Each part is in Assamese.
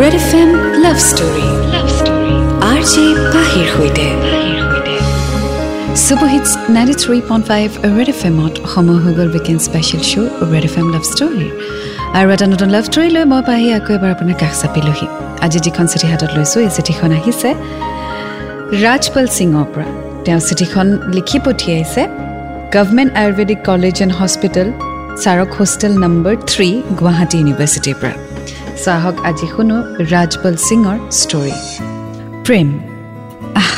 Red F M love story R J পাহিৰ সৈতে ninety three point five red F এমত সময় হৈ গ'ল weekend special show' red F M love ষ্টৰীৰ আৰু এটা নতুন লাভ ষ্টৰী লৈ মই পাহি আকৌ এবাৰ আপোনাৰ কাষ চাপিলোহি। আজি যিখন চিঠি হাতত লৈছোঁ এই চিঠিখন আহিছে ৰাজপাল সিঙৰ পৰা। তেওঁ চিঠিখন লিখি পঠিয়াইছে government ayurvedic college and hospital চাৰক হোষ্টেল নম্বৰ থ্ৰী গুৱাহাটী ইউনিভাৰ্চিটিৰ পৰা। চাহক আজি শুনো ৰাজবল সিঙৰ ষ্টৰী প্ৰেম। আহ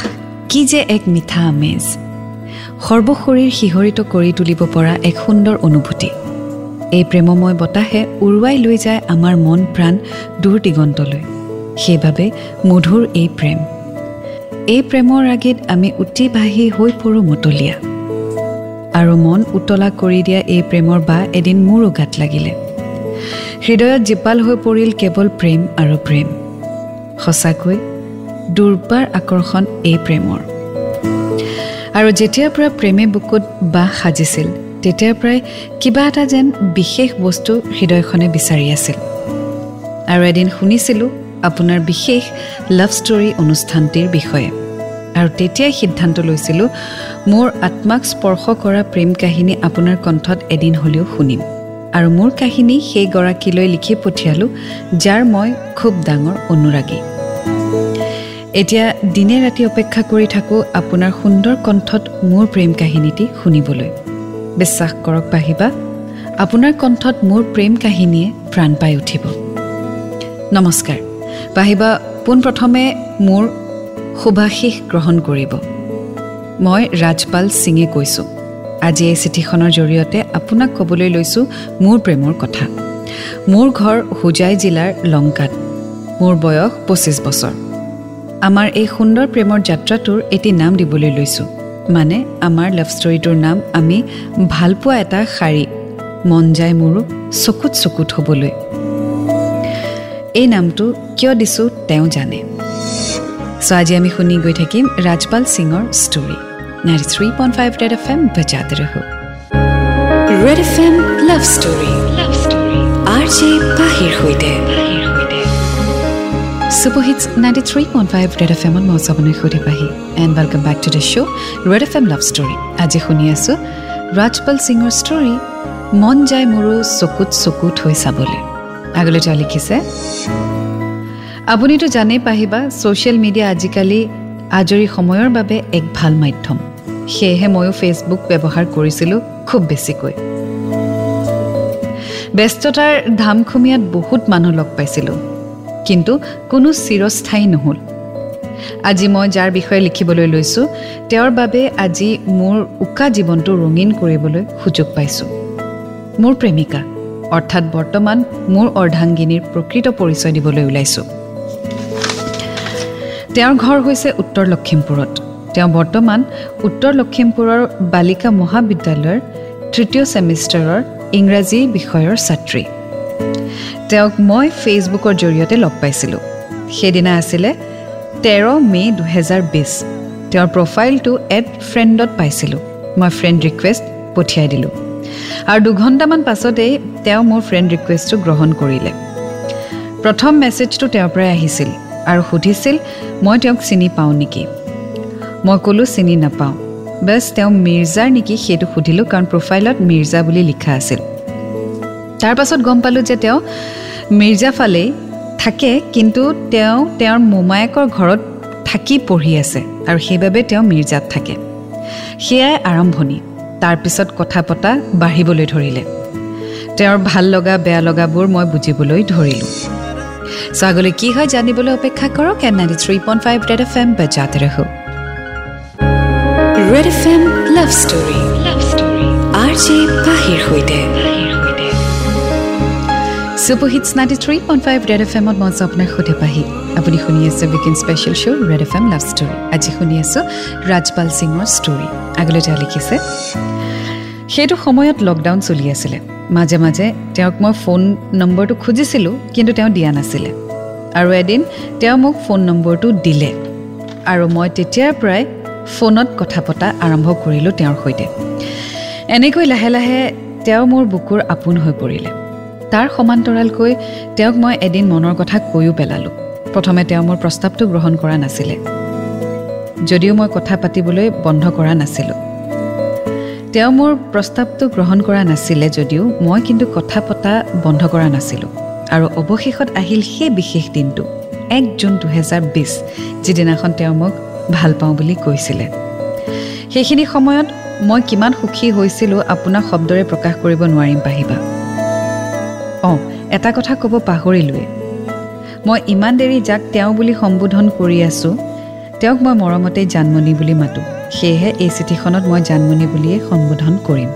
কি যে এক মিঠা আমেজ। সৰ্বশৰীৰ শিহৰিত কৰি তুলিব পৰা এক সুন্দৰ অনুভূতি। এই প্ৰেমময় বতাহে উৰুৱাই লৈ যায় আমাৰ মন প্ৰাণ দূৰ দিগন্তলৈ। সেইবাবে মধুৰ এই প্ৰেম। এই প্ৰেমৰ আগিত আমি উটি বাঢ়ি হৈ পৰোঁ মতলীয়া। আৰু মন উতলা কৰি দিয়া এই প্ৰেমৰ বা এদিন মোৰো গাত লাগিলে। হৃদয়ত জীপাল হৈ পৰিল কেৱল প্ৰেম আৰু প্ৰেম। সঁচাকৈ দুৰ্বাৰ আকৰ্ষণ এই প্ৰেমৰ। আৰু যেতিয়াৰ পৰা প্ৰেমে বুকুত বাহ সাজিছিল তেতিয়াৰ পৰাই কিবা এটা যেন বিশেষ বস্তু হৃদয়খনে বিচাৰি আছিল। আৰু এদিন শুনিছিলোঁ আপোনাৰ বিশেষ লাভ ষ্টৰী অনুষ্ঠানটিৰ বিষয়ে। আৰু তেতিয়াই সিদ্ধান্ত লৈছিলোঁ মোৰ আত্মাক স্পৰ্শ কৰা প্ৰেম কাহিনী আপোনাৰ কণ্ঠত এদিন হ'লেও শুনিম। আৰু মোৰ কাহিনী সেইগৰাকীলৈ লিখি পঠিয়ালোঁ যাৰ মই খুব ডাঙৰ অনুৰাগী। এতিয়া দিনে ৰাতি অপেক্ষা কৰি থাকোঁ আপোনাৰ সুন্দৰ কণ্ঠত মোৰ প্ৰেম কাহিনীটি শুনিবলৈ। বিশ্বাস কৰক পাহিবা আপোনাৰ কণ্ঠত মোৰ প্ৰেম কাহিনীয়ে প্ৰাণ পাই উঠিব। নমস্কাৰ পাহিবা পোনপ্ৰথমে মোৰ শুভাশীষ গ্ৰহণ কৰিব। মই ৰাজপাল সিঙে কৈছোঁ। আজি এই চিঠিখনৰ জৰিয়তে আপোনাক ক'বলৈ লৈছোঁ মোৰ প্ৰেমৰ কথা। মোৰ ঘৰ হোজাই জিলাৰ লংকাত। মোৰ বয়স পঁচিছ বছৰ। আমাৰ এই সুন্দৰ প্ৰেমৰ যাত্ৰাটোৰ এটি নাম দিবলৈ লৈছোঁ। মানে আমাৰ লাভ ষ্টৰীটোৰ নাম আমি ভালপোৱা এটা শাৰী। মন যায় মোৰো চকুত চকুত হ'বলৈ। এই নামটো কিয় দিছোঁ তেওঁ জানে। চ' আজি আমি শুনি গৈ থাকিম ৰাজপাল সিঙৰ ষ্টৰী মই Pahi and welcome back to the show' red FM love love story আজি শুনি আছোঁ ৰাজপাল সিঙৰ ষ্টৰী মন যায় মোৰো চকুত চকুত হৈ চাবলৈ আগলৈ তেওঁ লিখিছে আপুনিতো জানেই পাহিবা ছ'চিয়েল মিডিয়া আজিকালি আজৰি সময়ৰ বাবে এক ভাল মাধ্যম সেয়েহে ময়ো ফেচবুক ব্যৱহাৰ কৰিছিলোঁ খুব বেছিকৈ। ব্যস্ততাৰ ধামখুমীয়াত বহুত মানুহ লগ পাইছিলোঁ কিন্তু কোনো চিৰস্থায়ী নহ'ল। আজি মই যাৰ বিষয়ে লিখিবলৈ লৈছোঁ তেওঁৰ বাবে আজি মোৰ উকা জীৱনটো ৰঙীন কৰিবলৈ সুযোগ পাইছোঁ। মোৰ প্ৰেমিকা অৰ্থাৎ বৰ্তমান মোৰ অৰ্ধাংগিনীৰ প্ৰকৃত পৰিচয় দিবলৈ ওলাইছোঁ। তেওঁৰ ঘৰ হৈছে উত্তৰ লখিমপুৰত। তেওঁ বৰ্তমান উত্তৰ লখিমপুৰৰ বালিকা মহাবিদ্যালয়ৰ তৃতীয় ছেমিষ্টাৰৰ ইংৰাজী বিষয়ৰ ছাত্ৰী। তেওঁক মই ফেচবুকৰ জৰিয়তে লগ পাইছিলোঁ। সেইদিনা আছিলে তেৰ মে' দুহেজাৰ বিছ তেওঁৰ প্ৰফাইলটো এড ফ্ৰেণ্ডত পাইছিলোঁ। মই ফ্ৰেণ্ড ৰিকুৱেষ্ট পঠিয়াই দিলোঁ। আৰু দুঘণ্টামান পাছতেই তেওঁ মোৰ ফ্ৰেণ্ড ৰিকুৱেষ্টটো গ্ৰহণ কৰিলে। প্ৰথম মেছেজটো তেওঁৰ পৰাই আহিছিল আৰু সুধিছিল মই তেওঁক চিনি পাওঁ নেকি? মই ক'লোঁ চিনি নাপাওঁ। বাছ তেওঁ মিৰ্জাৰ নেকি সেইটো সুধিলোঁ কাৰণ প্ৰফাইলত মিৰ্জা বুলি লিখা আছিল। তাৰপাছত গম পালোঁ যে তেওঁ মিৰ্জা ফালেই থাকে কিন্তু তেওঁ তেওঁৰ মোমায়েকৰ ঘৰত থাকি পঢ়ি আছে আৰু সেইবাবে তেওঁ মিৰ্জাত থাকে। সেয়াই আৰম্ভণি। তাৰপিছত কথা পতা বাঢ়িবলৈ ধৰিলে। তেওঁৰ ভাল লগা বেয়া লগাবোৰ মই বুজিবলৈ ধৰিলোঁ। চ' আগলৈ কি হয় জানিবলৈ অপেক্ষা কৰক and ninety three point five red F M বজাতে ৰহো red F M love story R J পাহিৰ সৈতে super hits ninety three point five red F এমত মই আপোনাক সুধি পাহি। আপুনি শুনি আছে weekend special show' red F M love story আজি শুনি আছোঁ ৰাজপাল সিঙৰ ষ্টৰী আগলৈ তেওঁ লিখিছে সেইটো সময়ত লকডাউন চলি আছিলে। মাজে মাজে তেওঁক মই ফোন নম্বৰটো খুজিছিলোঁ কিন্তু তেওঁ দিয়া নাছিলে। আৰু এদিন তেওঁ মোক ফোন নম্বৰটো দিলে। আৰু মই তেতিয়াৰ পৰাই ফোনত কথা পতা আৰম্ভ কৰিলোঁ তেওঁৰ সৈতে। এনেকৈ লাহে লাহে তেওঁ মোৰ বুকুৰ আপোন হৈ পৰিলে। তাৰ সমান্তৰালকৈ তেওঁক মই এদিন মনৰ কথা কৈও পেলালোঁ। প্ৰথমে তেওঁ মোৰ প্ৰস্তাৱটো গ্ৰহণ কৰা নাছিলে। যদিও মই কথা পাতিবলৈ বন্ধ কৰা নাছিলোঁ। তেওঁ মোৰ প্ৰস্তাৱটো গ্ৰহণ কৰা নাছিলে যদিও মই কিন্তু কথা পতা বন্ধ কৰা নাছিলোঁ। আৰু অৱশেষত আহিল সেই বিশেষ দিনটো এক জুন দুহেজাৰ বিছ যিদিনাখন তেওঁ মোক ভাল পাওঁ বুলি কৈছিলে। সেইখিনি সময়ত মই কিমান সুখী হৈছিলোঁ আপোনাক শব্দৰে প্ৰকাশ কৰিব নোৱাৰিম পাহিবা। অঁ এটা কথা ক'ব পাহৰিলোৱে। মই ইমান দেৰি যাক তেওঁ বুলি সম্বোধন কৰি আছোঁ তেওঁক মই মৰমতেই জানমণি বুলি মাতোঁ। সেয়েহে এই চিঠিখনত মই জানমণি বুলিয়েই সম্বোধন কৰিম।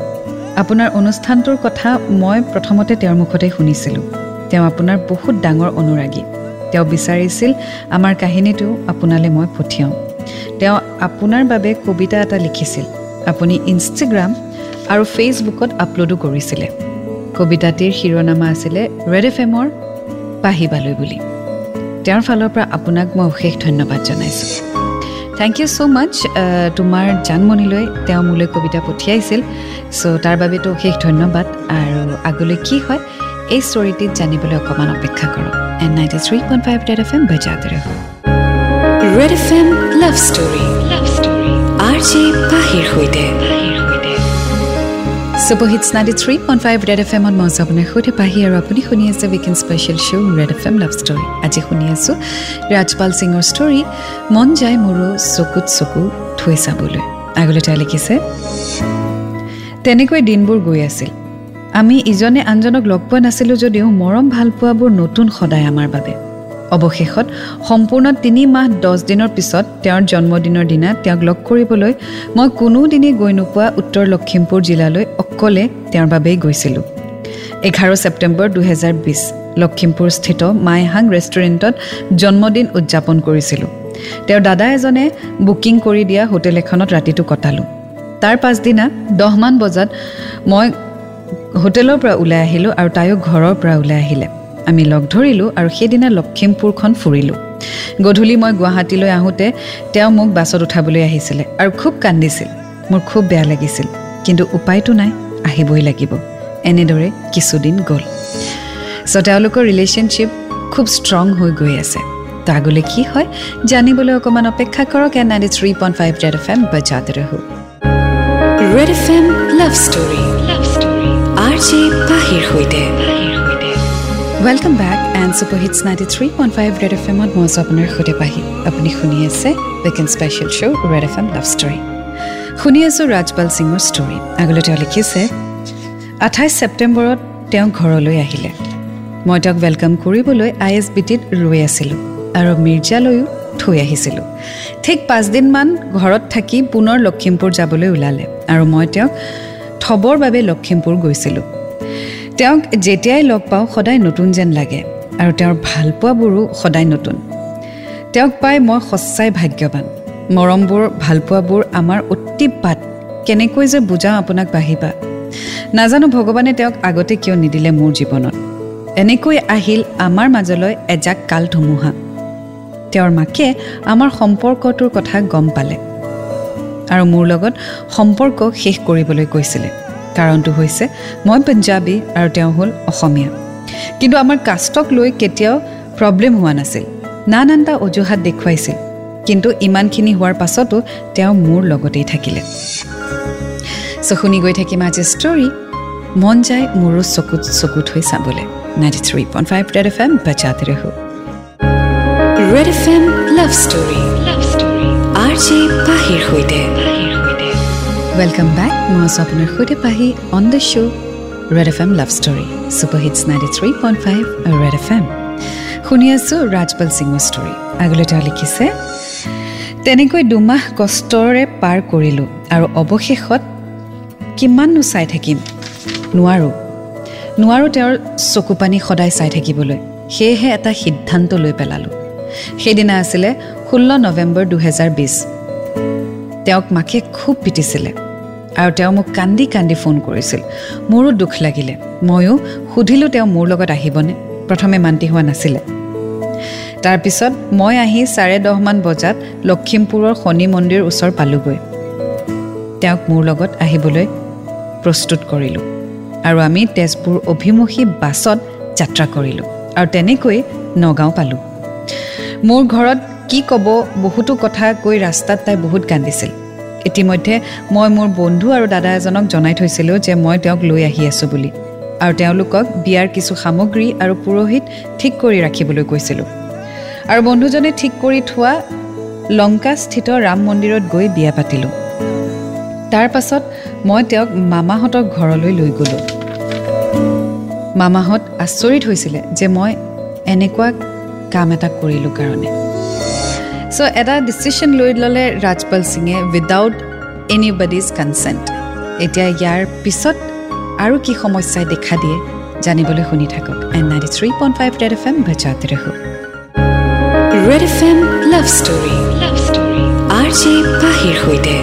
আপোনাৰ অনুষ্ঠানটোৰ কথা মই প্ৰথমতে তেওঁৰ মুখতে শুনিছিলোঁ। তেওঁ আপোনাৰ বহুত ডাঙৰ অনুৰাগী। তেওঁ বিচাৰিছিল আমাৰ কাহিনীটো আপোনালৈ মই পঠিয়াওঁ। তেওঁ আপোনাৰ বাবে কবিতা এটা লিখিছিল। আপুনি ইনষ্টাগ্ৰাম আৰু ফেচবুকত আপলোডো কৰিছিলে। কবিতাটিৰ শিৰোনামা আছিলে ৰেড এফ এমৰ পাহিবালৈ বুলি তেওঁৰ ফালৰ পৰা আপোনাক মই অশেষ ধন্যবাদ জনাইছোঁ। থেংক ইউ ছ' মাছ তোমাৰ জানমণিলৈ তেওঁ মোলৈ কবিতা পঠিয়াইছিল। চ' তাৰ বাবেতো অশেষ ধন্যবাদ। আৰু আগলৈ কি হয় এই ষ্টৰিটিত জানিবলৈ অকণমান অপেক্ষা কৰক। And ninety three point five red F M বজাতে red F M love story R J পাহিৰ সৈতে super hits ninety three point five red F এমত মই আপোনাৰ সৈতে পাহি আৰু আপুনি শুনি আছে weekend special show' red F M love story আজি শুনি আছোঁ ৰাজপাল সিঙৰ ষ্টৰী মন যায় মোৰো চকুত চকু থৈ চাবলৈ। আগলৈ তেওঁ লিখিছে তেনেকৈ দিনবোৰ গৈ আছিল। আমি ইজনে আনজনক লগ পোৱা নাছিলোঁ যদিও মৰম ভালপোৱাবোৰ নতুন সদায় আমাৰ বাবে। অৱশেষত সম্পূৰ্ণ তিনি মাহ দহ দিনৰ পিছত তেওঁৰ জন্মদিনৰ দিনা তেওঁক লগ কৰিবলৈ মই কোনোদিনেই গৈ নোপোৱা উত্তৰ লখিমপুৰ জিলালৈ অকলে তেওঁৰ বাবেই গৈছিলোঁ। এঘাৰ ছেপ্টেম্বৰ দুহেজাৰ বিছ লখিমপুৰস্থিত মাইহাং ৰেষ্টুৰেণ্টত জন্মদিন উদযাপন কৰিছিলোঁ। তেওঁৰ দাদা এজনে বুকিং কৰি দিয়া হোটেল এখনত ৰাতিটো কটালোঁ। তাৰ পাছদিনা দহমান বজাত মই হোটেলৰ পৰা ওলাই আহিলোঁ আৰু তাইও ঘৰৰ পৰা ওলাই আহিলে। আমি লগ ধৰিলোঁ আৰু সেইদিনা লখিমপুৰখন ফুৰিলোঁ। গধূলি মই গুৱাহাটীলৈ আহোঁতে তেওঁ মোক বাছত উঠাবলৈ আহিছিলে আৰু খুব কান্দিছিল। মোৰ খুব বেয়া লাগিছিল কিন্তু উপায়টো নাই আহিবই লাগিব। এনেদৰে কিছুদিন গ'ল। চ' তেওঁলোকৰ ৰিলেশ্যনশ্বিপ খুব ষ্ট্ৰং হৈ গৈ আছে। তো আগলৈ কি হয় জানিবলৈ অকণমান অপেক্ষা কৰক and ninety three point five red F M বজাতে ৰহো। Red F M love story. Love story R J পাহিৰ সৈতে। Welcome back and super hits ninety three point five red F এমত মই আছোঁ আপোনাৰ সৈতে পাহি আপুনি শুনি আছে weekend special show' red F M love story শুনি আছোঁ ৰাজপাল সিঙৰ ষ্টৰী আগলৈ তেওঁ লিখিছে আঠাইছ ছেপ্টেম্বৰত তেওঁ ঘৰলৈ আহিলে মই তেওঁক ৱেলকাম কৰিবলৈ আই এছ বি টিত ৰৈ আছিলোঁ আৰু মিৰ্জালৈও থৈ আহিছিলোঁ ঠিক পাঁচদিনমান ঘৰত থাকি পুনৰ লখিমপুৰ যাবলৈ ওলালে আৰু মই তেওঁক থবৰ বাবে লখিমপুৰ গৈছিলোঁ তেওঁক যেতিয়াই লগ পাওঁ সদায় নতুন যেন লাগে আৰু তেওঁৰ ভালপোৱাবোৰো সদায় নতুন। তেওঁক পাই মই সঁচাই ভাগ্যৱান। মৰমবোৰ ভালপোৱাবোৰ আমাৰ অতি পাত। কেনেকৈ যে বুজাওঁ আপোনাক বাঢ়িবা নাজানো ভগৱানে তেওঁক আগতে কিয় নিদিলে মোৰ জীৱনত। এনেকৈ আহিল আমাৰ মাজলৈ এজাক কাল ধুমুহা। তেওঁৰ মাকে আমাৰ সম্পৰ্কটোৰ কথা গম পালে। আৰু মোৰ লগত সম্পৰ্ক শেষ কৰিবলৈ কৈছিলে। কাৰণটো হৈছে মই পঞ্জাবী আৰু তেওঁ হ'ল অসমীয়া। কিন্তু আমাৰ কাষ্টক লৈ কেতিয়াও প্ৰব্লেম হোৱা নাছিল। নানানটা অজুহাত দেখুৱাইছিল। কিন্তু ইমানখিনি হোৱাৰ পাছতো তেওঁ মোৰ লগতেই থাকিলে। চ' শুনি গৈ থাকিম আজি ষ্টৰী মন যায় মোৰো চকুত চকুত হৈ চাবলৈ। Ninety three point five red F M বজাতে ৰহো। Red F M love story love story R J পাহিৰ সৈতে। ৱেলকাম বেক মই আছোঁ আপোনাৰ সৈতে পাহি on the show' red F M love story super hits ninety three point five red F M শুনি আছোঁ ৰাজপাল সিঙৰ ষ্টৰী আগলৈ তেওঁ লিখিছে তেনেকৈ দুমাহ কষ্টৰে পাৰ কৰিলোঁ আৰু অৱশেষত কিমাননো চাই থাকিম? নোৱাৰোঁ। নোৱাৰোঁ তেওঁৰ চকু পানী সদায় চাই থাকিবলৈ। সেয়েহে এটা সিদ্ধান্ত লৈ পেলালোঁ। সেইদিনা আছিলে ষোল্ল নৱেম্বৰ দুহেজাৰ বিছ তেওঁক মাকে খুব পিটিছিলে। আৰু তেওঁ মোক কান্দি কান্দি ফোন কৰিছিল। মোৰো দুখ লাগিলে। ময়ো সুধিলোঁ তেওঁ মোৰ লগত আহিবনে? প্ৰথমে মান্তি হোৱা নাছিলে। তাৰপিছত মই আহি চাৰে দহমান বজাত লখিমপুৰৰ শনি মন্দিৰ ওচৰ পালোঁগৈ। তেওঁক মোৰ লগত আহিবলৈ প্ৰস্তুত কৰিলোঁ আৰু আমি তেজপুৰ অভিমুখী বাছত যাত্ৰা কৰিলোঁ আৰু তেনেকৈ নগাঁও পালোঁ। মোৰ ঘৰত কি ক'ব বহুতো কথা কৈ ৰাস্তাত তাই বহুত কান্দিছিল। ইতিমধ্যে মই মোৰ বন্ধু আৰু দাদা এজনক জনাই থৈছিলোঁ যে মই তেওঁক লৈ আহি আছোঁ বুলি। আৰু তেওঁলোকক বিয়াৰ কিছু সামগ্ৰী আৰু পুৰোহিত ঠিক কৰি ৰাখিবলৈ কৈছিলোঁ। আৰু বন্ধুজনে ঠিক কৰি থোৱা লংকাস্থিত ৰাম মন্দিৰত গৈ বিয়া পাতিলোঁ। তাৰ পাছত মই তেওঁক মামাহঁতৰ ঘৰলৈ লৈ গ'লোঁ। মামাহঁত আচৰিত হৈছিলে যে মই এনেকুৱা কাম এটা কৰিলোঁ কাৰণে। চ' এটা ডিচিশ্যন লৈ ল'লে ৰাজপাল সিঙে উইদাউট এনি বডিজ কনচেণ্ট এতিয়া ইয়াৰ পিছত আৰু কি সমস্যাই দেখা দিয়ে জানিবলৈ শুনি থাকক and ninety three point five red F M বজাতে ৰহো red F M love story love story R J পাহিৰ সৈতে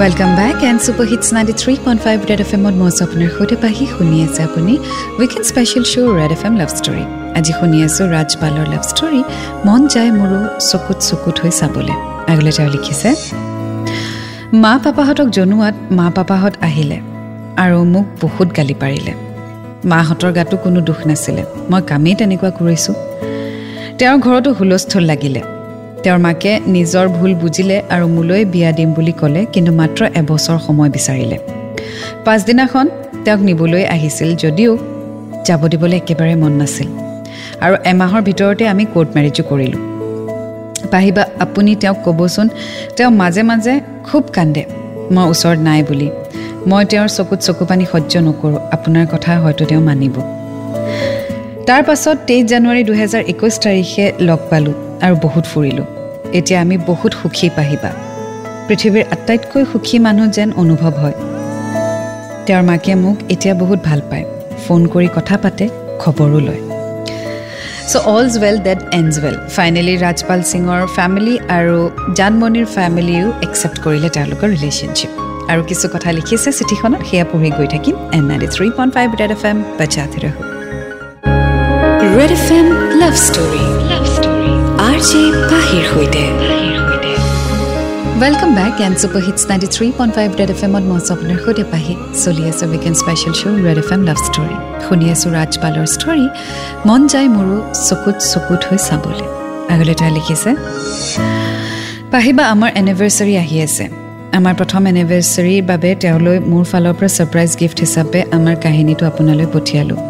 welcome back and super hits ninety three point five red F এমত মই আপোনাৰ সৈতে পাহি শুনি আছে আপুনি weekend special show' red F M love story আজি শুনি আছোঁ ৰাজপালৰ লাভ ষ্টৰী মন যায় মোৰো চকুত চকুত হৈ চাবলৈ। আগলৈ তেওঁ লিখিছে মা পাপাহঁতক জনোৱাত মা পাপাহঁত আহিলে আৰু মোক বহুত গালি পাৰিলে। মাহঁতৰ গাতো কোনো দুখ নাছিলে। মই কামেই তেনেকুৱা কৰিছোঁ। তেওঁৰ ঘৰতো হুলস্থুল লাগিলে। তেওঁৰ মাকে নিজৰ ভুল বুজিলে আৰু মোলৈ বিয়া দিম বুলি ক'লে কিন্তু মাত্ৰ এবছৰ সময় বিচাৰিলে। পাছদিনাখন তেওঁক নিবলৈ আহিছিল যদিও যাব দিবলৈ একেবাৰে মন নাছিল। আৰু এমাহৰ ভিতৰতে আমি কোৰ্ট মেৰেজো কৰিলোঁ। পাহিবা আপুনি তেওঁক ক'বচোন তেওঁ মাজে মাজে খুব কান্দে মই ওচৰত নাই বুলি। মই তেওঁৰ চকুত চকু পানী সহ্য নকৰোঁ। আপোনাৰ কথা হয়তো তেওঁ মানিব। তাৰ পাছত তেইছ জানুৱাৰী দুহেজাৰ একৈছ তাৰিখে লগ পালোঁ আৰু বহুত ফুৰিলোঁ। এতিয়া আমি বহুত সুখী পাহিবা। পৃথিৱীৰ আটাইতকৈ সুখী মানুহ যেন অনুভৱ হয়। তেওঁৰ মাকে মোক এতিয়া বহুত ভাল পায়। ফোন কৰি কথা পাতে খবৰো লয়। So' all's well that ends well finally Rajpal সিঙৰ ফেমিলি আৰু জানমণিৰ ফেমিলিও একচেপ্ট কৰিলে তেওঁলোকৰ ৰিলেশ্যনশ্বিপ আৰু কিছু কথা লিখিছে চিঠিখনত সেয়া পঢ়ি গৈ থাকিম and ninety three point five red F M বজাতে ৰহো। Red F M love story love story R J পাহিৰ সৈতে। Welcome back and super hits ninety three point five red F এমত মই আপোনাৰ সৈতে পাহি চলি আছোঁ weekend special show' red F M love story শুনি আছোঁ ৰাজপালৰ ষ্টৰী মন যায় মোৰো চকুত চকুত হৈ চাবলৈ আগলৈ তেওঁ লিখিছে পাহিবা আমাৰ এনিভাৰ্চাৰী আহি আছে আমাৰ প্ৰথম এনিভাৰ্চাৰীৰ বাবে তেওঁলৈ মোৰ ফালৰ পৰা ছাৰপ্ৰাইজ গিফ্ট হিচাপে আমাৰ কাহিনীটো আপোনালৈ পঠিয়ালোঁ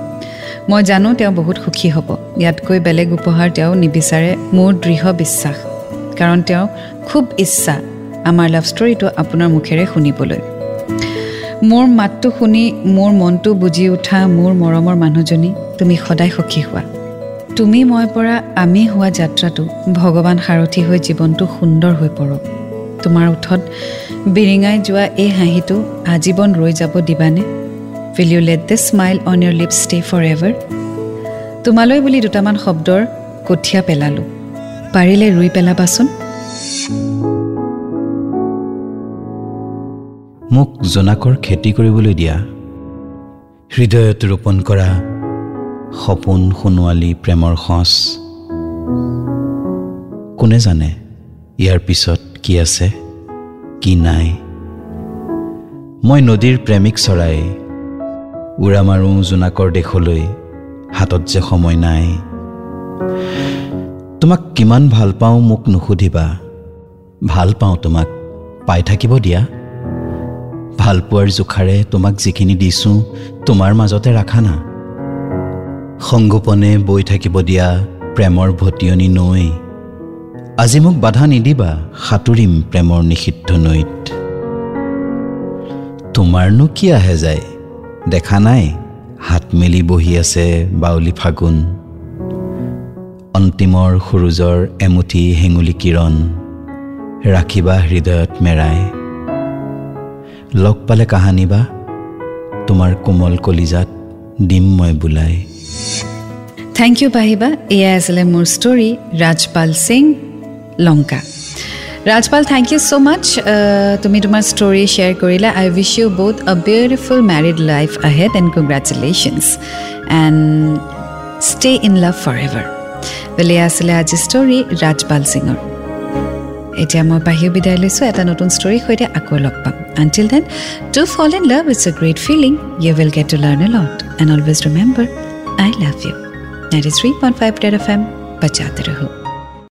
মই জানো তেওঁ বহুত সুখী হ'ব ইয়াতকৈ বেলেগ উপহাৰ তেওঁ নিবিচাৰে মোৰ দৃঢ় বিশ্বাস কাৰণ তেওঁ খুব ইচ্ছা আমাৰ লাভ ষ্টৰীটো আপোনাৰ মুখেৰে শুনিবলৈ। মোৰ মাতটো শুনি মোৰ মনটো বুজি উঠা মোৰ মৰমৰ মানুহজনী তুমি সদায় সুখী হোৱা। তুমি মই পৰা আমি হোৱা যাত্ৰাটো ভগৱান সাৰথি হৈ জীৱনটো সুন্দৰ হৈ পৰক। তোমাৰ ওঠত বিৰিঙাই যোৱা এই হাঁহিটো আজীৱন ৰৈ যাব দিবানে? Will you let the smile on your lip stay for ever তোমালৈ বুলি দুটামান শব্দৰ কঠীয়া পেলালোঁ। পাৰিলে ৰুই পেলাবাচোন। মোক জোনাকৰ খেতি কৰিবলৈ দিয়া। হৃদয়ত ৰোপণ কৰা সপোন সোণোৱালী প্ৰেমৰ সঁচ। কোনে জানে ইয়াৰ পিছত কি আছে কি নাই? মই নদীৰ প্ৰেমিক চৰাই উৰা মাৰোঁ জোনাকৰ দেশলৈ হাতত যে সময় নাই। তোমাক কিমান ভাল পাওঁ মোক নুসুধিবা ভাল পাওঁ তোমাক পাই থাকিব দিয়া। ভালপোৱাৰ জোখাৰে তোমাক যিখিনি দিছোঁ তোমাৰ মাজতে ৰাখা না। সংগোপনে বৈ থাকিব দিয়া প্ৰেমৰ ভটিয়নি নৈ। আজি মোক বাধা নিদিবা সাঁতুৰিম প্ৰেমৰ নিষিদ্ধ নৈত। তোমাৰনো কি আহে যায়? দেখা নাই? হাত মেলি বহি আছে বাউলি ফাগুন। অন্তিমৰ সুৰুজৰ এমুঠি হেঙুলি কিৰণ। ৰাখিবা হৃদয়ত মেৰাই। লগ পালে কাহানী বা? তোমাৰ কোমল কলিজাত দিম মই বোলাই। থেংক ইউ পাহিবা। এয়া আছিলে মোৰ story Rajpal Singh Lanka. Rajpal thank you so' much তুমি তোমাৰ ষ্টৰী শ্বেয়াৰ কৰিলা। আই উইচ ইউ বহুত a beautiful married life ahead and congratulations and stay in love for ever বোলে আছিলে আজি ষ্টৰী ৰাজপাল সিঙৰ। এতিয়া মই বাহিৰ বিদায় লৈছোঁ এটা নতুন ষ্টৰীৰ সৈতে আকৌ লগ পাম। Until then to fall in love it's a great feeling you will get to learn a lot and always remember I love you ninety three point five red F M বজাতে ৰহো